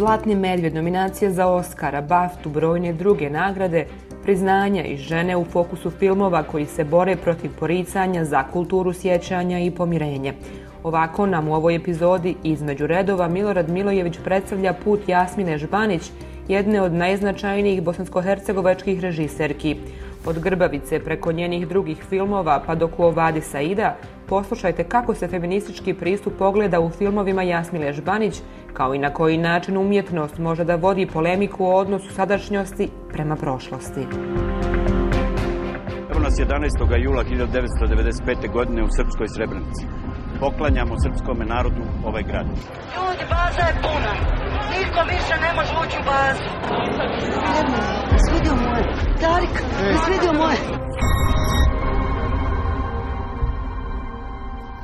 Zlatni medvjed, nominacija za Oscara, BAFTU, brojne druge nagrade, priznanja i žene u fokusu filmova koji se bore protiv poricanja za kulturu sjećanja i pomirenje. Ovako nam u ovoj epizodi između redova Milorad Milojević predstavlja put Jasmine Žbanić, jedne od najznačajnijih bosanskohercegovačkih režiserki. Od Grbavice preko njenih drugih filmova pa do Kuovadi Saida, poslušajte kako se feministički pristup pogleda u filmovima Jasmile Žbanić, kao i na koji način umjetnost može da vodi polemiku o odnosu sadašnjosti prema prošlosti. Evo nas 11. jula 1995. godine u Srpskoj Srebrenici. Poklanjamo srpskom narodu ovaj grad. Ljudi, baza je puna. Niko više ne može ući u bazu. Svidio moje. Darik, svidio moje.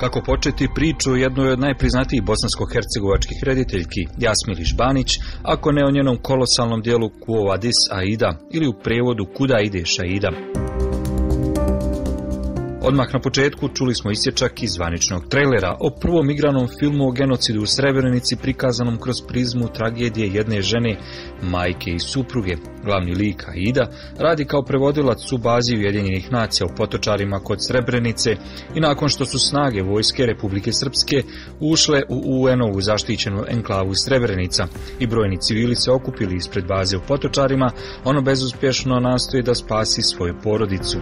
Kako početi priču o jednoj od najpriznatijih bosansko-hercegovačkih rediteljki, Jasmili Žbanić, ako ne o njenom kolosalnom dijelu Kuovadis Aida ili u prevodu Kuda ideš Aida. Odmah na početku čuli smo isječak iz zvaničnog trailera o prvom igranom filmu o genocidu u Srebrenici prikazanom kroz prizmu tragedije jedne žene, majke i supruge. Glavni lik Aida radi kao prevodilac u bazi Ujedinjenih nacija u potočarima kod Srebrenice i nakon što su snage vojske Republike Srpske ušle u UN-ovu zaštićenu enklavu Srebrenica i brojni civili se okupili ispred baze u potočarima, ono bezuspješno nastoji da spasi svoju porodicu.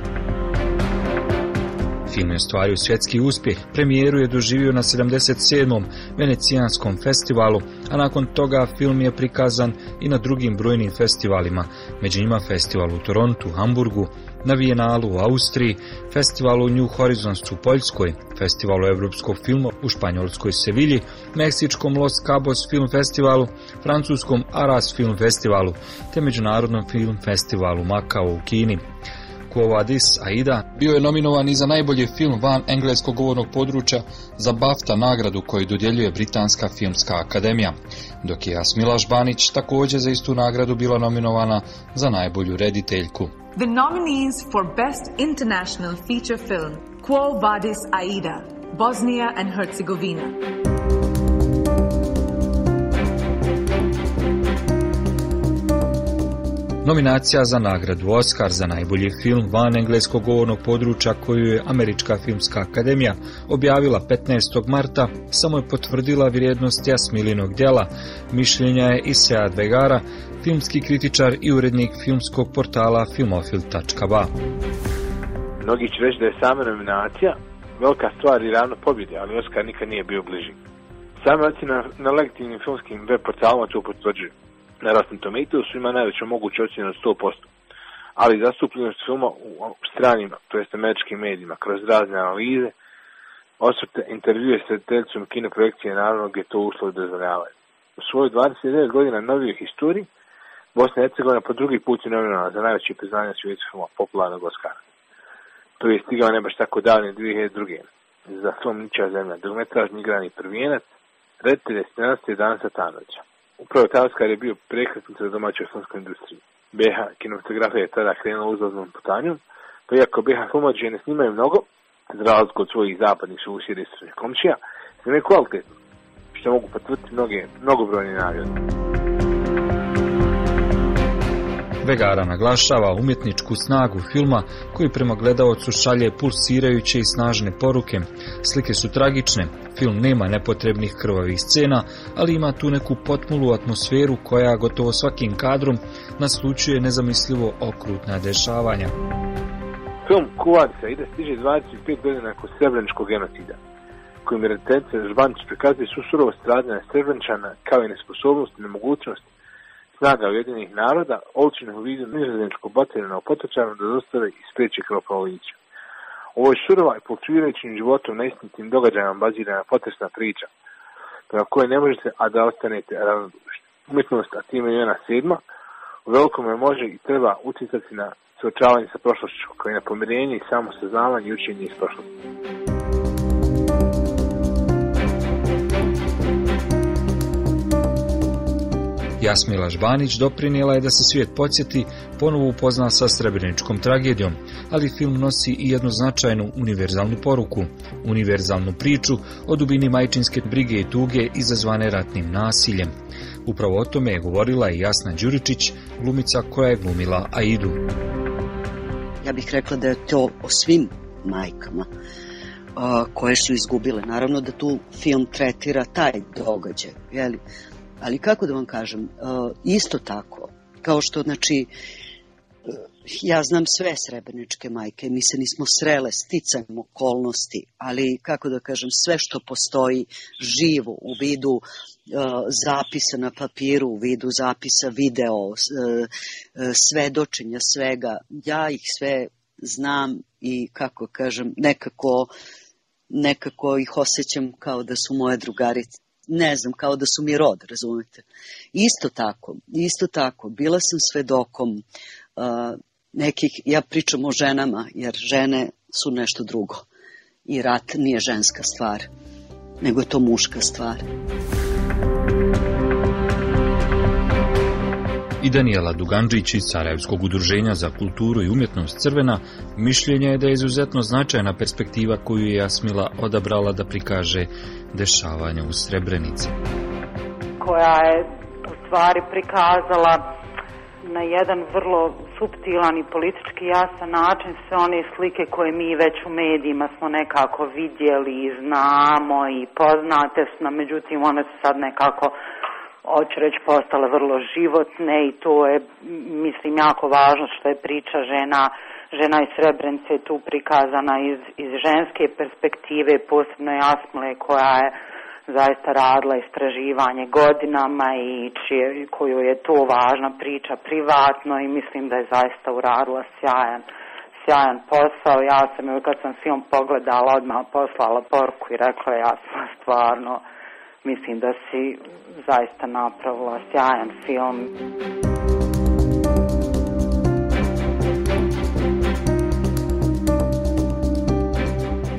Film je ostvario svjetski uspjeh, premijeru je doživio na 77. Venecijanskom festivalu, a nakon toga film je prikazan i na drugim brojnim festivalima, među njima festival u Torontu, Hamburgu, na Vijenalu u Austriji, festivalu New Horizons u Poljskoj, festivalu Evropskog filma u Španjolskoj Sevilji, Meksičkom Los Cabos Film Festivalu, Francuskom Aras Film Festivalu, te Međunarodnom Film Festivalu Makao u Kini. Kuovadis Aida bio je nominovan i za najbolji film van engleskog govornog područja za BAFTA nagradu koju dodjeljuje Britanska filmska akademija, dok je Jasmila Žbanić također za istu nagradu bila nominovana za najbolju rediteljku. The nominees for Best International Feature Film, Quo Vadis Aida, Bosnia and Herzegovina. Nominacija za nagradu Oscar za najbolji film van engleskog govornog područja koju je Američka filmska akademija objavila 15. marta samo je potvrdila vrijednost Jasmilinog djela. Mišljenja je Isea Dvegara, filmski kritičar i urednik filmskog portala filmofil.ba. Mnogi će reći da je sama nominacija velika stvar i ravno pobjede, ali Oscar nikad nije bio bliži. Same ocjene na, na legitimnim filmskim web portalima to potvrđuju na Rotten Tomatoes ima najveću moguću ocjenu od 100%. Ali zastupljenost filma u stranim, to jest američkim medijima, kroz razne analize, osvrte intervjue s rediteljicom kino projekcije naravno gdje to uslov dozvoljavaju. U svojoj 29 godina novijih historiji, Bosna i Hercegovina po drugi put je za najveće priznanje svjetskog filma popularnog Oscara. To je stigao ne baš tako davne 2002. Za film Niča zemlja, drugmetražni igrani prvijenac, reditelj je scenariste Dana Satanovića. Upravo Tavskar je bio prekretnica za domaću filmsku industriju. BH kinematografija je tada krenula uzlaznom putanjom, pa iako BH filmađe ne snimaju mnogo, za razliku od svojih zapadnih susjeda i komšija, snimaju kvalitetno, što mogu potvrditi mnoge, mnogobrojne nagrade. Vegara naglašava umjetničku snagu filma koji prema gledalcu šalje pulsirajuće i snažne poruke. Slike su tragične, film nema nepotrebnih krvavih scena, ali ima tu neku potmulu atmosferu koja gotovo svakim kadrom naslučuje nezamislivo okrutna dešavanja. Film Kuvaca ide stiže 25 godina nakon Srebreničkog genocida kojim rediteljica Žbanić prikazuje su surovo stradanja Srebrenčana kao i nesposobnost i nemogućnost snaga Ujedinih naroda, oličenih u vidu nizozemskog baterina u potočarima da dostave i spriječe krvoproliće. Ovo je surova i fluktuirajućim životom na istinitim događajima bazirana potresna priča, prema kojoj ne možete, a da ostanete ravnodušni. Umjetnost, a time je ona sedma, u velikome može i treba utjecati na suočavanje sa prošlošću, kao i na pomirenje i samo saznavanje i učenje iz prošlosti. Jasmila Žbanić doprinijela je da se svijet podsjeti, ponovo upozna sa srebreničkom tragedijom, ali film nosi i jednu značajnu univerzalnu poruku, univerzalnu priču o dubini majčinske brige i tuge izazvane ratnim nasiljem. Upravo o tome je govorila i Jasna Đuričić, glumica koja je glumila Aidu. Ja bih rekla da je to o svim majkama koje su izgubile. Naravno da tu film tretira taj događaj, jeli? Ali kako da vam kažem, isto tako, kao što znači ja znam sve srebreničke majke, mi se nismo srele sticajem okolnosti, ali kako da kažem, sve što postoji živo u vidu uh, zapisa na papiru, u vidu zapisa video, svedočenja svega, ja ih sve znam i kako kažem, nekako nekako ih osjećam kao da su moje drugarice. Ne znam, kao da su mi rod, razumete. Isto tako, isto tako, bila sam svedokom uh, nekih, ja pričam o ženama, jer žene su nešto drugo. I rat nije ženska stvar, nego je to muška stvar. I Danijela Duganđić iz Sarajevskog udruženja za kulturu i umjetnost Crvena mišljenja je da je izuzetno značajna perspektiva koju je Jasmila odabrala da prikaže dešavanja u Srebrenici. Koja je u stvari prikazala na jedan vrlo subtilan i politički jasan način sve one slike koje mi već u medijima smo nekako vidjeli i znamo i poznate su, no, međutim one su sad nekako hoću reći postale vrlo životne i to je mislim jako važno što je priča žena žena iz Srebrenice tu prikazana iz, iz ženske perspektive posebno Jasmile koja je zaista radila istraživanje godinama i čije, koju je to važna priča privatno i mislim da je zaista uradila sjajan sjajan posao. Ja sam joj kad sam film pogledala odmah poslala porku i rekla ja sam stvarno mislim da si zaista napravila sjajan film.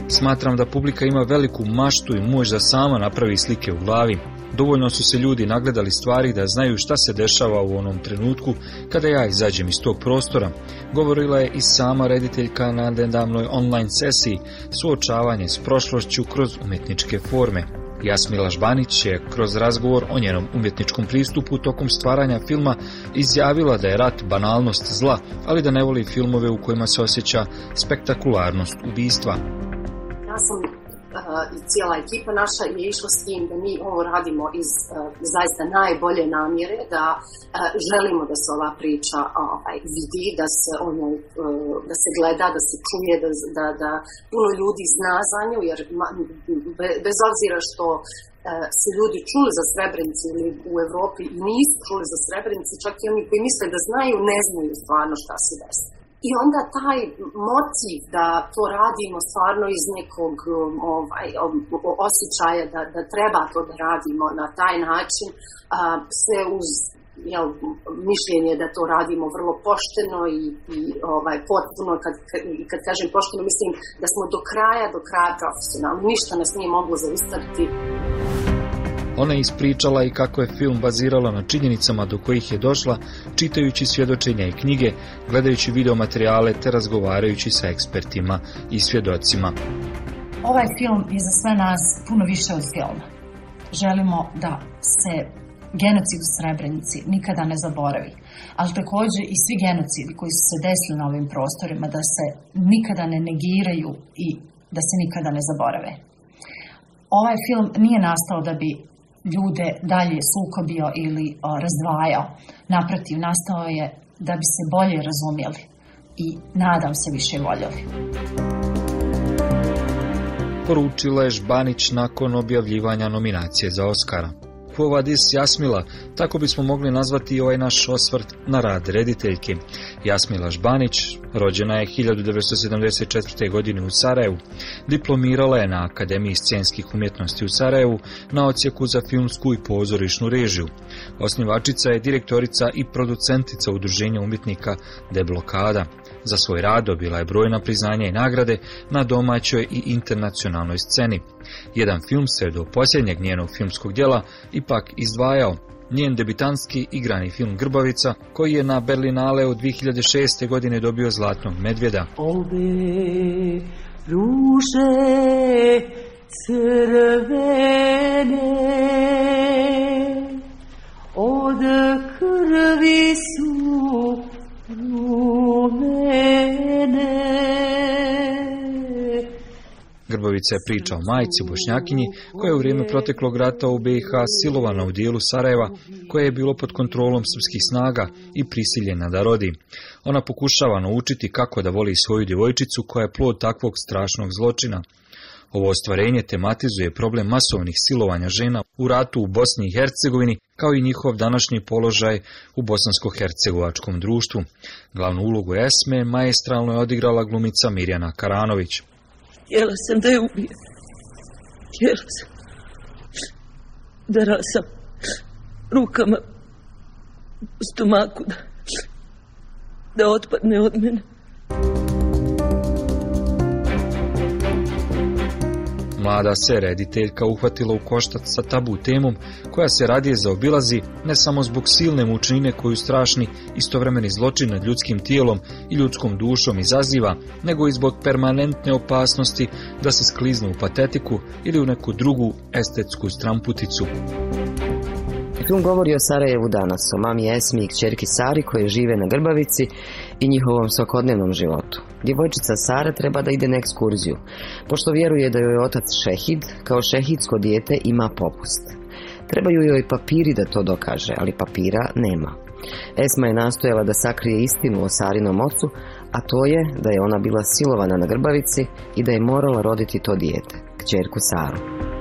Smatram da publika ima veliku maštu i moć da sama napravi slike u glavi. Dovoljno su se ljudi nagledali stvari da znaju šta se dešava u onom trenutku kada ja izađem iz tog prostora. Govorila je i sama rediteljka na nedavnoj online sesiji suočavanje s prošlošću kroz umjetničke forme. Jasmila Žbanić je kroz razgovor o njenom umjetničkom pristupu tokom stvaranja filma izjavila da je rat banalnost zla, ali da ne voli filmove u kojima se osjeća spektakularnost ubistva. Ja sam i cijela ekipa naša je išla s tim da mi ovo radimo iz zaista najbolje namjere, da želimo da se ova priča ovaj, vidi, da se, ono, da se gleda, da se čuje, da, da, da puno ljudi zna za nju, jer bez obzira što se ljudi čuli za Srebrenicu ili u Evropi i nisu čuli za Srebrenicu, čak i oni koji misle da znaju, ne znaju stvarno šta se desilo. I onda taj motiv da to radimo stvarno iz nekog um, ovaj, osjećaja da, da treba to da radimo na taj način, a, se uz jel, mišljenje da to radimo vrlo pošteno i, i ovaj, potpuno, kad, kad kažem pošteno, mislim da smo do kraja, do kraja profesionalni. Ništa nas nije moglo zaustaviti. Ona je ispričala i kako je film bazirala na činjenicama do kojih je došla, čitajući svjedočenja i knjige, gledajući videomaterijale te razgovarajući sa ekspertima i svjedocima. Ovaj film je za sve nas puno više od filma. Želimo da se genocid u Srebrenici nikada ne zaboravi, ali također i svi genocidi koji su se desili na ovim prostorima da se nikada ne negiraju i da se nikada ne zaborave. Ovaj film nije nastao da bi ljude dalje sukobio ili razdvajao. Naprotiv, nastao je da bi se bolje razumjeli i nadam se više voljeli. Poručila je Žbanić nakon objavljivanja nominacije za Oscara. Povadis Jasmila, tako bismo mogli nazvati ovaj naš osvrt na rad rediteljke. Jasmila Žbanić, rođena je 1974. godine u Sarajevu, diplomirala je na Akademiji scenskih umjetnosti u Sarajevu na ocijeku za filmsku i pozorišnu režiju. Osnivačica je direktorica i producentica udruženja umjetnika Deblokada. Za svoj rad dobila je brojna priznanja i nagrade na domaćoj i internacionalnoj sceni. Jedan film se do posljednjeg njenog filmskog djela ipak izdvajao. njen debitanski igrani film Grbavica, koji je na Berlinale od 2006. godine dobio Zlatnog medvjeda. Ruže crvene od krvi su Grbovica je priča o majci Bošnjakinji koja je u vrijeme proteklog rata u BiH silovana u dijelu Sarajeva koje je bilo pod kontrolom srpskih snaga i prisiljena da rodi. Ona pokušava naučiti kako da voli svoju djevojčicu koja je plod takvog strašnog zločina. Ovo ostvarenje tematizuje problem masovnih silovanja žena u ratu u Bosni i Hercegovini, kao i njihov današnji položaj u bosansko-hercegovačkom društvu. Glavnu ulogu Esme maestralno je odigrala glumica Mirjana Karanović. Htjela sam da je ubijem. Htjela sam da rasam rukama stomaku da, da otpadne od mene. Mlada se rediteljka uhvatila u koštac sa tabu temom koja se radije zaobilazi ne samo zbog silne mučnine koju strašni istovremeni zločin nad ljudskim tijelom i ljudskom dušom izaziva, nego i zbog permanentne opasnosti da se sklizne u patetiku ili u neku drugu estetsku stramputicu. Film govori o Sarajevu danas, o mami Esmi i kćerki Sari koje žive na Grbavici i njihovom svakodnevnom životu. Djevojčica Sara treba da ide na ekskurziju, pošto vjeruje da joj otac Šehid, kao šehidsko dijete, ima popust. Trebaju joj papiri da to dokaže, ali papira nema. Esma je nastojala da sakrije istinu o Sarinom ocu, a to je da je ona bila silovana na Grbavici i da je morala roditi to dijete, kćerku Saru.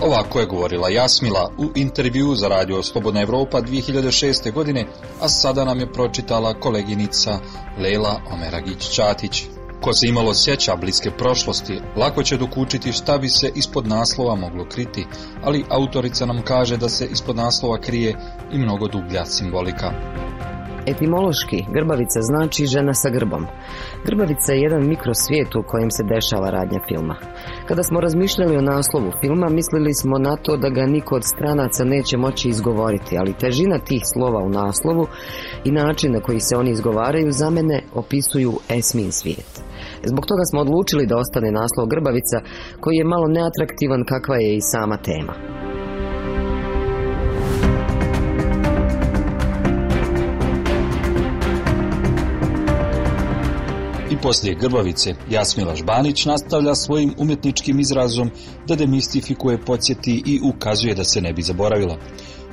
Ovako je govorila Jasmila u intervju za radio Slobodna Evropa 2006. godine, a sada nam je pročitala koleginica Leila Omeragić-Čatić. Ko se imalo sjeća bliske prošlosti, lako će dokučiti šta bi se ispod naslova moglo kriti, ali autorica nam kaže da se ispod naslova krije i mnogo dublja simbolika. Etimološki, grbavica znači žena sa grbom. Grbavica je jedan mikrosvijet u kojem se dešava radnja filma. Kada smo razmišljali o naslovu filma, mislili smo na to da ga niko od stranaca neće moći izgovoriti, ali težina tih slova u naslovu i način na koji se oni izgovaraju za mene opisuju Esmin svijet. Zbog toga smo odlučili da ostane naslov Grbavica, koji je malo neatraktivan kakva je i sama tema. Poslije Grbavice, Jasmila Žbanić nastavlja svojim umjetničkim izrazom da demistifikuje, podsjeti i ukazuje da se ne bi zaboravila.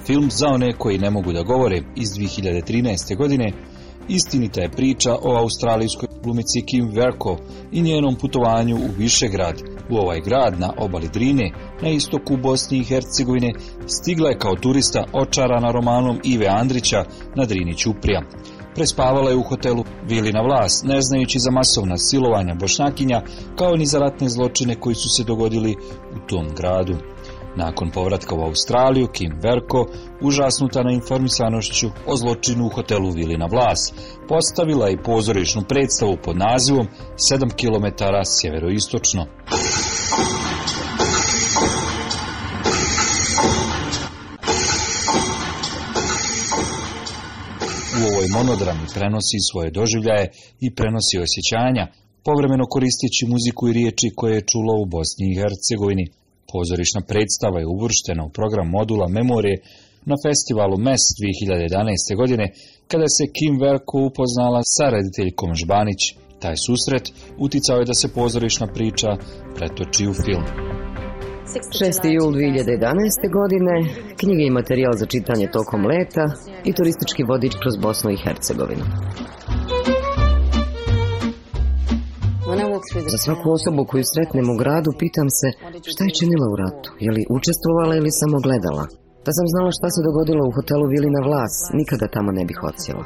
Film za one koji ne mogu da govore iz 2013. godine istinita je priča o australijskoj glumici Kim Verko i njenom putovanju u Višegrad. U ovaj grad na obali Drine, na istoku Bosni i Hercegovine, stigla je kao turista očarana romanom Ive Andrića na Drini Ćuprija prespavala je u hotelu Vilina Vlas, ne znajući za masovna silovanja bošnjakinja, kao ni za ratne zločine koji su se dogodili u tom gradu. Nakon povratka u Australiju, Kim Verko, užasnuta na informisanošću o zločinu u hotelu Vilina Vlas, postavila i pozorišnu predstavu pod nazivom 7 km sjeveroistočno. U ovoj monodrami prenosi svoje doživljaje i prenosi osjećanja, povremeno koristeći muziku i riječi koje je čulo u Bosni i Hercegovini. Pozorišna predstava je uvrštena u program modula Memorije na festivalu MES 2011. godine, kada se Kim Verko upoznala sa rediteljkom Žbanić. Taj susret uticao je da se pozorišna priča pretoči u film. 6. jul 2011. godine, knjige i materijal za čitanje tokom leta i turistički vodič kroz Bosnu i Hercegovinu. Za svaku osobu koju sretnem u gradu pitam se šta je činila u ratu, je li učestvovala ili samo gledala. Da sam znala šta se dogodilo u hotelu Vilina Vlas, nikada tamo ne bih ocijela.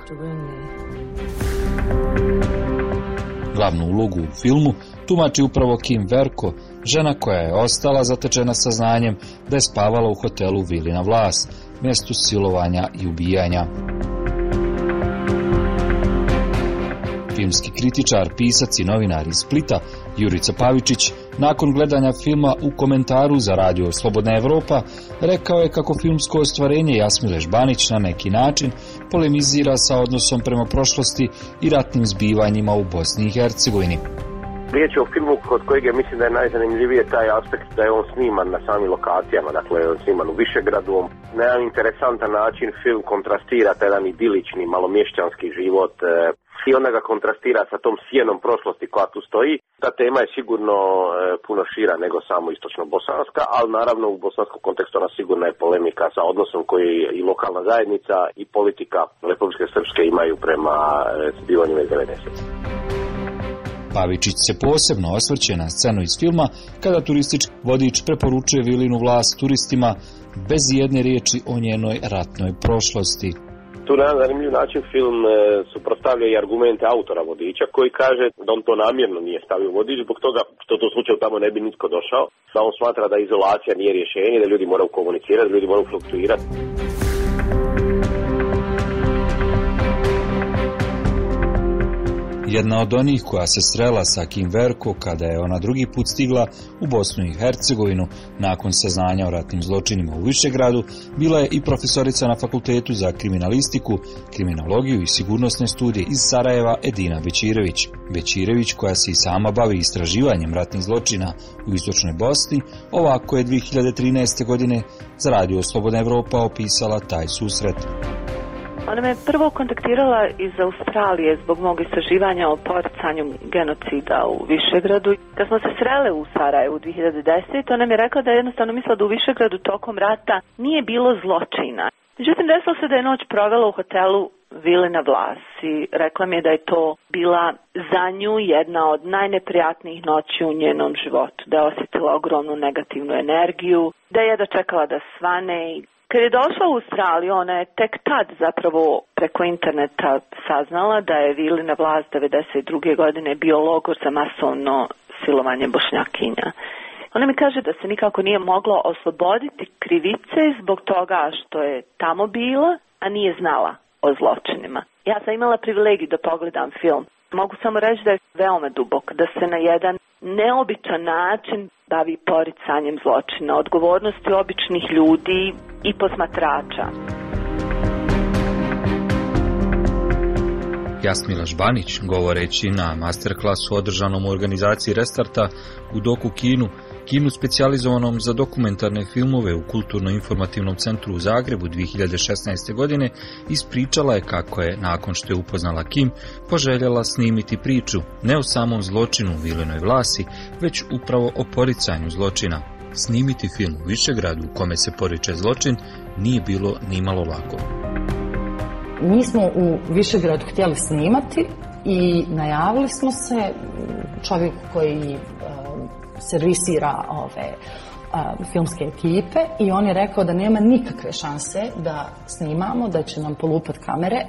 Glavnu ulogu u filmu tumači upravo Kim Verko, žena koja je ostala zatečena saznanjem da je spavala u hotelu Vilina Vlas, mjestu silovanja i ubijanja. Filmski kritičar, pisac i novinar iz Splita, Jurica Pavičić, Nakon gledanja filma u komentaru za radio Slobodna Evropa, rekao je kako filmsko ostvarenje Jasmile Žbanić na neki način polemizira sa odnosom prema prošlosti i ratnim zbivanjima u Bosni i Hercegovini. Riječ je o filmu kod kojeg je mislim da je najzanimljivije taj aspekt da je on sniman na samim lokacijama, dakle on sniman u Višegradu. Na jedan interesantan način film kontrastira taj jedan idilični, malomješćanski život e, i onda ga kontrastira sa tom sjenom prošlosti koja tu stoji. Ta tema je sigurno e, puno šira nego samo istočno-bosanska, ali naravno u bosanskom kontekstu ona sigurno je polemika sa odnosom koji i lokalna zajednica i politika Republike Srpske imaju prema e, zbivanjima iz 90. Pavičić se posebno osvrće na scenu iz filma kada turistički vodič preporučuje Vilinu vlast turistima bez jedne riječi o njenoj ratnoj prošlosti. Tu na zanimljiv način film e, suprostavlja i argumente autora vodiča koji kaže da on to namjerno nije stavio vodič zbog toga što to slučaju tamo ne bi nitko došao, on smatra da izolacija nije rješenje, da ljudi moraju komunicirati, da ljudi moraju fluktuirati. Jedna od onih koja se strela sa Kim Verko kada je ona drugi put stigla u Bosnu i Hercegovinu nakon saznanja o ratnim zločinima u Višegradu, bila je i profesorica na Fakultetu za kriminalistiku, kriminologiju i sigurnosne studije iz Sarajeva Edina Bećirević. Bećirević koja se i sama bavi istraživanjem ratnih zločina u Istočnoj Bosni, ovako je 2013. godine za Radio Slobodna Evropa opisala taj susret. Ona me prvo kontaktirala iz Australije zbog mog istraživanja o poricanju genocida u Višegradu. Kad smo se srele u Sarajevu 2010. ona mi je rekla da je jednostavno mislila da u Višegradu tokom rata nije bilo zločina. Međutim, desilo se da je noć provela u hotelu Vile na Vlasi. Rekla mi je da je to bila za nju jedna od najneprijatnijih noći u njenom životu. Da je osjetila ogromnu negativnu energiju, da je dočekala da svane i kad je došla u Australiju, ona je tek tad zapravo preko interneta saznala da je Vilina vlast 92. godine bio logor za masovno silovanje bošnjakinja. Ona mi kaže da se nikako nije moglo osloboditi krivice zbog toga što je tamo bila, a nije znala o zločinima. Ja sam imala privilegiju da pogledam film. Mogu samo reći da je veoma dubok, da se na jedan neobičan način bavi poricanjem zločina, odgovornosti običnih ljudi i posmatrača. Jasmila Žbanić, govoreći na masterklasu održanom u organizaciji Restarta u Doku Kinu, kinu specijalizovanom za dokumentarne filmove u Kulturno-informativnom centru u Zagrebu 2016. godine, ispričala je kako je, nakon što je upoznala Kim, poželjela snimiti priču ne o samom zločinu u Vilenoj vlasi, već upravo o poricanju zločina. Snimiti film u Višegradu u kome se poriče zločin nije bilo nimalo lako. Mi smo u Višegradu htjeli snimati i najavili smo se čovjeku koji servisira ove filmske ekipe i on je rekao da nema nikakve šanse da snimamo, da će nam polupat kamere,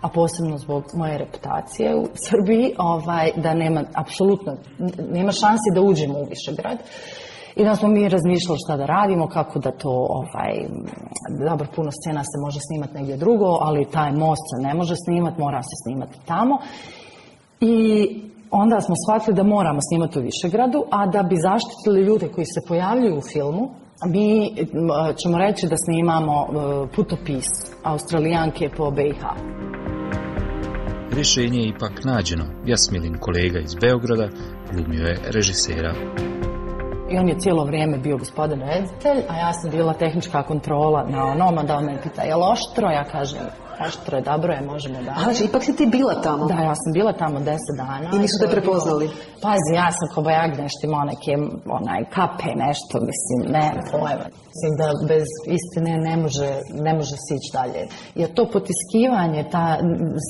a posebno zbog moje reputacije u Srbiji, ovaj, da nema apsolutno, nema šanse da uđemo u Višegrad. I da smo mi razmišljali šta da radimo, kako da to, ovaj, dobro, puno scena se može snimati negdje drugo, ali taj most se ne može snimati, mora se snimati tamo. I onda smo shvatili da moramo snimati u Višegradu, a da bi zaštitili ljude koji se pojavljuju u filmu, mi ćemo reći da snimamo e, putopis Australijanke po BiH. Rješenje je ipak nađeno. Jasmilin kolega iz Beograda glumio je režisera. I on je cijelo vrijeme bio gospodin reditelj, a ja sam bila tehnička kontrola na onom, da on me pita je oštro, ja kažem Oštro je, dobro je, možemo da. Znači, ipak si ti bila tamo? Da, ja sam bila tamo deset dana. I nisu te prepoznali? Pazi, ja sam ko bajag nešto imao neke onaj, kape, nešto, mislim, ne, pojma. Mislim da bez istine ne može, ne može se ići dalje. Jer to potiskivanje, ta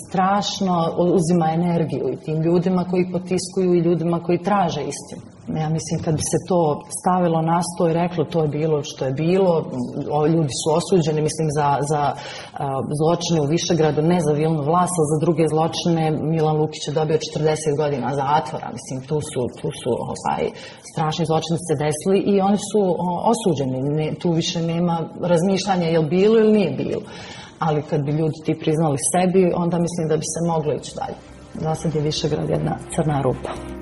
strašno uzima energiju i tim ljudima koji potiskuju i ljudima koji traže istinu. Ja mislim kad bi se to stavilo na sto i reklo to je bilo što je bilo, ljudi su osuđeni mislim za, za zločine u Višegradu, ne za vilnu vlast, za druge zločine Milan Lukić je dobio 40 godina zatvora, mislim tu su, tu su ovaj, strašni zločini se desili i oni su osuđeni, ne, tu više nema razmišljanja je li bilo ili nije bilo. Ali kad bi ljudi ti priznali sebi, onda mislim da bi se moglo ići dalje. Za sad je Višegrad jedna crna rupa.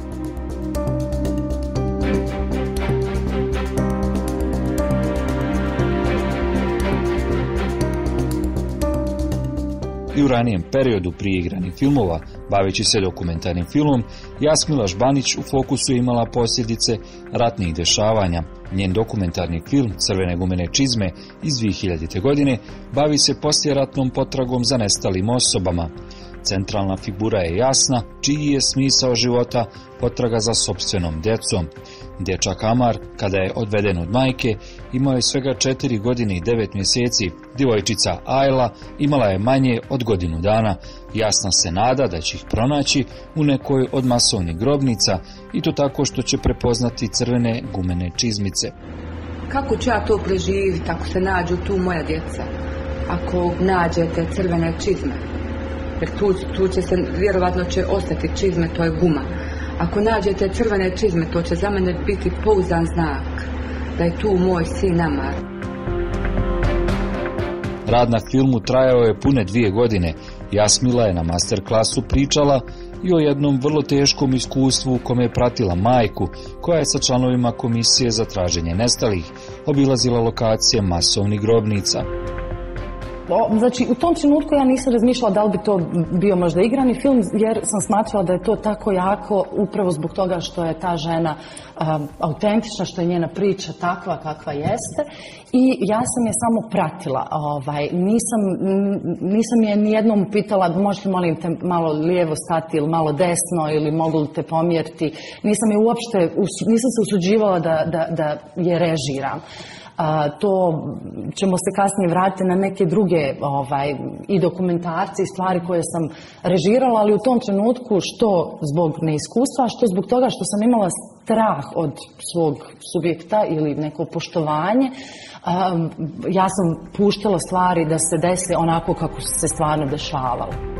I u ranijem periodu prije igranih filmova, baveći se dokumentarnim filmom, Jasmila Žbanić u fokusu imala posljedice ratnih dešavanja. Njen dokumentarni film Crvene gumene čizme iz 2000. godine bavi se poslijeratnom potragom za nestalim osobama. Centralna figura je jasna, čiji je smisao života potraga za sobstvenom djecom. Dječak Amar, kada je odveden od majke, imao je svega četiri godine i devet mjeseci. Djevojčica Ajla imala je manje od godinu dana. Jasna se nada da će ih pronaći u nekoj od masovnih grobnica i to tako što će prepoznati crvene gumene čizmice. Kako ću ja to preživiti ako se nađu tu moja djeca? Ako nađete crvene čizme? Jer tu, tu će se, vjerovatno će ostati čizme, to je guma. Ako nađete crvene čizme, to će za mene biti pouzdan znak da je tu moj sin Amar. Rad na filmu trajao je pune dvije godine. Jasmila je na master klasu pričala i o jednom vrlo teškom iskustvu u kome je pratila majku, koja je sa članovima komisije za traženje nestalih obilazila lokacije masovnih grobnica. Znači, u tom trenutku ja nisam razmišljala da li bi to bio možda igrani film, jer sam smatrala da je to tako jako upravo zbog toga što je ta žena um, autentična, što je njena priča takva kakva jeste i ja sam je samo pratila. Ovaj, nisam, nisam je nijednom pitala možete molim te malo lijevo stati ili malo desno ili mogu li te pomjeriti. Nisam je uopšte, nisam se usuđivala da, da, da je režiram to ćemo se kasnije vratiti na neke druge ovaj, i dokumentarce i stvari koje sam režirala, ali u tom trenutku što zbog neiskustva, što zbog toga što sam imala strah od svog subjekta ili neko poštovanje, ja sam puštala stvari da se desi onako kako su se stvarno dešavalo.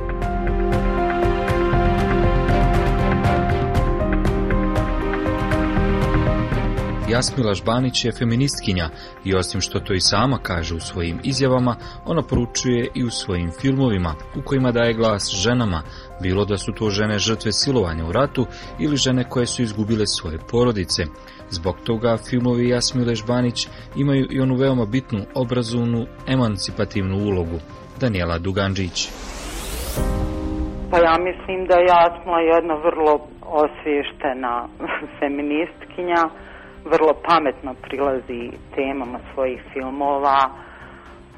Jasmila Žbanić je feministkinja i osim što to i sama kaže u svojim izjavama, ona poručuje i u svojim filmovima u kojima daje glas ženama, bilo da su to žene žrtve silovanja u ratu ili žene koje su izgubile svoje porodice. Zbog toga filmovi Jasmile Žbanić imaju i onu veoma bitnu obrazovnu, emancipativnu ulogu. Daniela Duganđić. Pa ja mislim da je Jasmila jedna vrlo osviještena feministkinja vrlo pametno prilazi temama svojih filmova.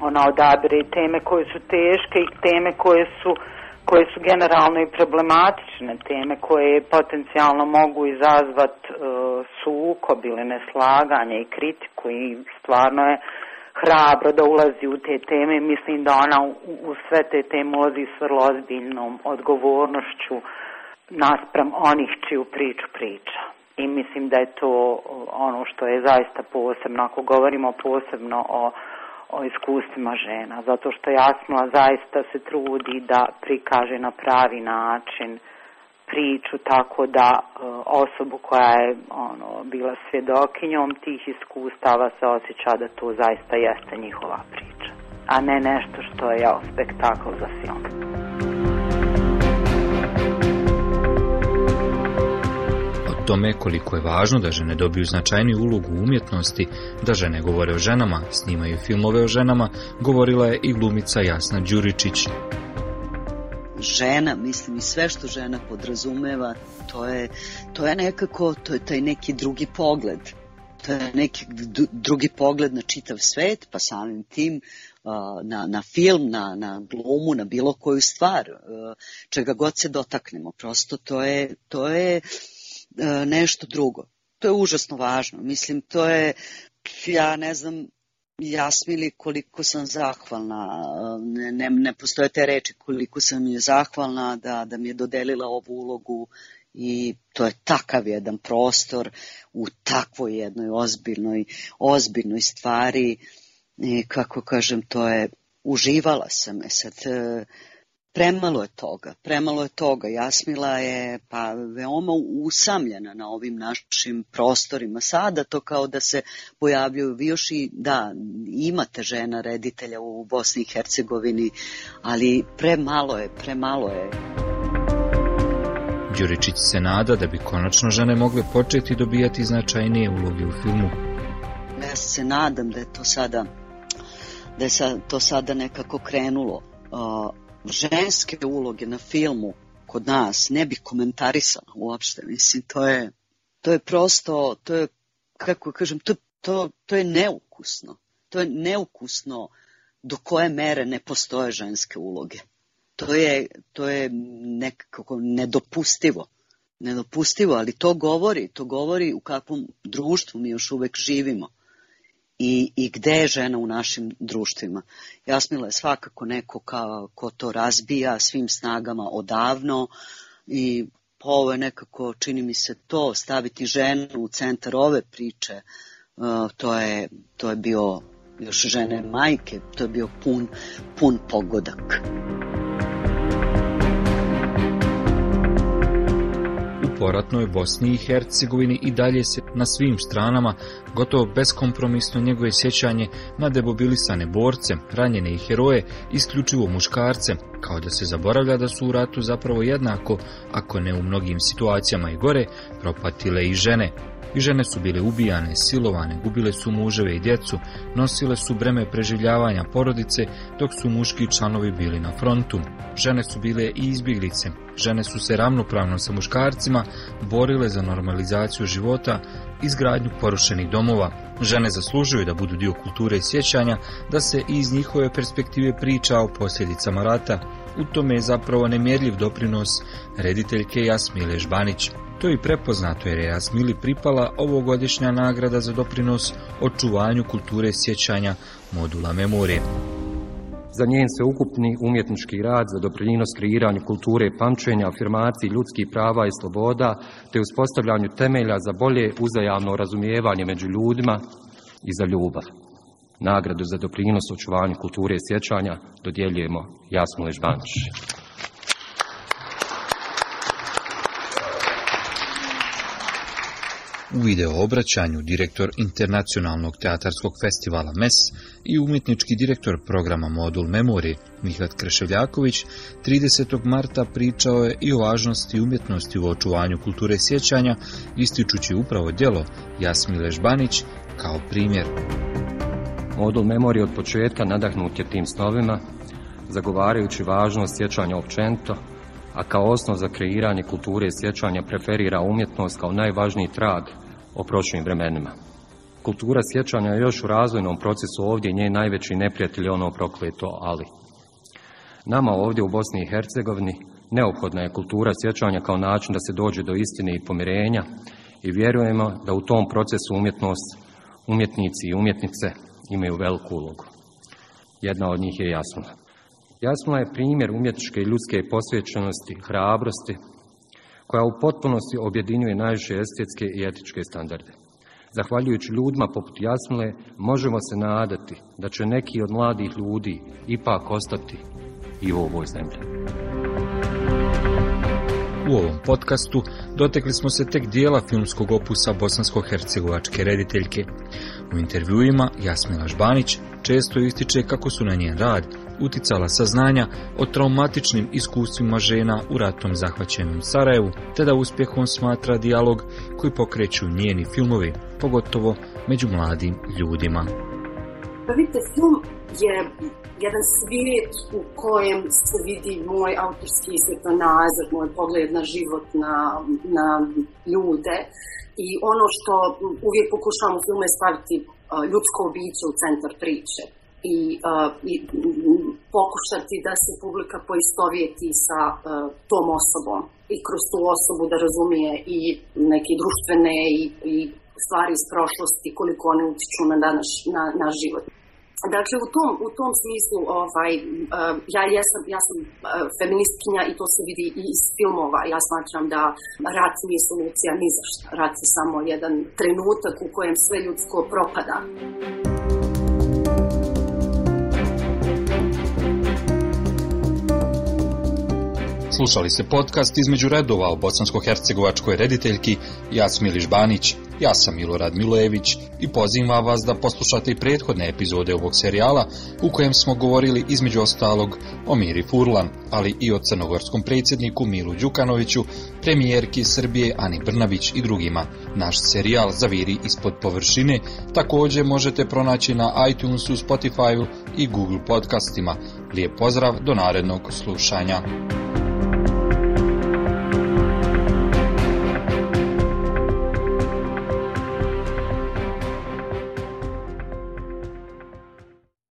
Ona odabire teme koje su teške i teme koje su koje su generalno i problematične teme koje potencijalno mogu izazvati uh, sukob ili neslaganje i kritiku i stvarno je hrabro da ulazi u te teme. Mislim da ona u, u sve te teme ulazi s vrlo ozbiljnom odgovornošću naspram onih čiju priču priča i mislim da je to ono što je zaista posebno, ako govorimo posebno o, o iskustvima žena, zato što Jasmila zaista se trudi da prikaže na pravi način priču tako da osobu koja je ono, bila svjedokinjom tih iskustava se osjeća da to zaista jeste njihova priča, a ne nešto što je spektakl za film. Tome koliko je važno da žene dobiju značajniju ulogu u umjetnosti, da žene govore o ženama, snimaju filmove o ženama, govorila je i glumica Jasna Đuričić. Žena, mislim i sve što žena podrazumeva, to je, to je nekako, to je taj neki drugi pogled. To je neki drugi pogled na čitav svet, pa samim tim na, na film, na, na glumu, na bilo koju stvar, čega god se dotaknemo. Prosto to je, to je nešto drugo. To je užasno važno. Mislim, to je, ja ne znam, Jasmili koliko sam zahvalna, ne, ne, ne postoje te reči koliko sam je zahvalna da, da mi je dodelila ovu ulogu i to je takav jedan prostor u takvoj jednoj ozbiljnoj, ozbiljnoj stvari i kako kažem to je uživala sam je sad Premalo je toga, premalo je toga. Jasmila je pa veoma usamljena na ovim našim prostorima. Sada to kao da se pojavljuju vi još i da imate žena reditelja u Bosni i Hercegovini, ali premalo je, premalo je. Đuričić se nada da bi konačno žene mogle početi dobijati značajnije uloge u filmu. Ja se nadam da je to sada da je to sada nekako krenulo ženske uloge na filmu kod nas ne bi komentarisala uopšte. Mislim, to je, to je prosto, to je, kako kažem, to, to, to je neukusno. To je neukusno do koje mere ne postoje ženske uloge. To je, to je nekako nedopustivo. Nedopustivo, ali to govori, to govori u kakvom društvu mi još uvek živimo i, i gde je žena u našim društvima. Jasmila je svakako neko ka, ko to razbija svim snagama odavno i ovo je nekako, čini mi se to, staviti ženu u centar ove priče, uh, to, je, to je bio još žene majke, to je bio pun, pun pogodak. Poratnoj Bosni i Hercegovini i dalje se na svim stranama gotovo beskompromisno njegove sjećanje na debobilisane borce, ranjene i heroje, isključivo muškarce, kao da se zaboravlja da su u ratu zapravo jednako, ako ne u mnogim situacijama i gore, propatile i žene, i žene su bile ubijane, silovane, gubile su muževe i djecu, nosile su breme preživljavanja porodice, dok su muški članovi bili na frontu. Žene su bile i izbjeglice, žene su se ravnopravno sa muškarcima borile za normalizaciju života, izgradnju porušenih domova. Žene zaslužuju da budu dio kulture i sjećanja, da se iz njihove perspektive priča o posljedicama rata. U tome je zapravo nemjerljiv doprinos rediteljke Jasmile Žbanić. To i prepoznato jer je Jasmili pripala ovogodišnja nagrada za doprinos očuvanju kulture sjećanja modula memorije. Za njen sveukupni umjetnički rad za doprinos kreiranju kulture pamćenja, afirmaciji ljudskih prava i sloboda, te uspostavljanju temelja za bolje uzajamno razumijevanje među ljudima i za ljubav. Nagradu za doprinos očuvanju kulture sjećanja dodjeljujemo Jasmu Ležbanč. U video obraćanju direktor Internacionalnog teatarskog festivala MES i umjetnički direktor programa Modul Memori Mihlat Kreševljaković 30. marta pričao je i o važnosti umjetnosti u očuvanju kulture sjećanja, ističući upravo djelo Jasmile Žbanić kao primjer. Modul Memori od početka nadahnut je tim snovima, zagovarajući važnost sjećanja općenito, a kao osnov za kreiranje kulture sjećanja preferira umjetnost kao najvažniji trag o prošlim vremenima. Kultura sjećanja je još u razvojnom procesu ovdje nje najveći neprijatelj ono prokleto ali. Nama ovdje u Bosni i Hercegovini neophodna je kultura sjećanja kao način da se dođe do istine i pomirenja i vjerujemo da u tom procesu umjetnost, umjetnici i umjetnice imaju veliku ulogu. Jedna od njih je Jasna. Jasna je primjer umjetničke i ljudske posvećenosti, hrabrosti, koja u potpunosti objedinjuje najviše estetske i etičke standarde. Zahvaljujući ljudima poput Jasmile, možemo se nadati da će neki od mladih ljudi ipak ostati i u ovoj zemlji. U ovom podcastu dotekli smo se tek dijela filmskog opusa bosansko-hercegovačke rediteljke. U intervjuima Jasmila Žbanić često ističe kako su na njen rad uticala saznanja o traumatičnim iskustvima žena u ratom zahvaćenom Sarajevu, te da uspjehom smatra dijalog koji pokreću njeni filmovi, pogotovo među mladim ljudima. Pa vidite, film je jedan svijet u kojem se vidi moj autorski svjetonazor, moj pogled na život, na, na ljude i ono što uvijek pokušavam u filme staviti ljudsko biće u centar priče i, uh, i pokušati da se publika poistovjeti sa uh, tom osobom i kroz tu osobu da razumije i neke društvene i, i stvari iz prošlosti koliko one utiču na, danas, na, na život. Dakle, u tom, u tom smislu ovaj, ja, jesam, ja sam feministkinja i to se vidi i iz filmova. Ja smatram da rat nije solucija ni za šta. Rat je samo jedan trenutak u kojem sve ljudsko propada. Slušali ste podcast između redova o bosansko-hercegovačkoj rediteljki Jasmili Žbanić. Ja sam Milorad Milojević i pozivam vas da poslušate i prethodne epizode ovog serijala u kojem smo govorili između ostalog o Miri Furlan, ali i o crnogorskom predsjedniku Milu Đukanoviću, premijerki Srbije Ani Brnabić i drugima. Naš serijal Zaviri ispod površine također možete pronaći na iTunesu, Spotifyu i Google podcastima. Lijep pozdrav do narednog slušanja.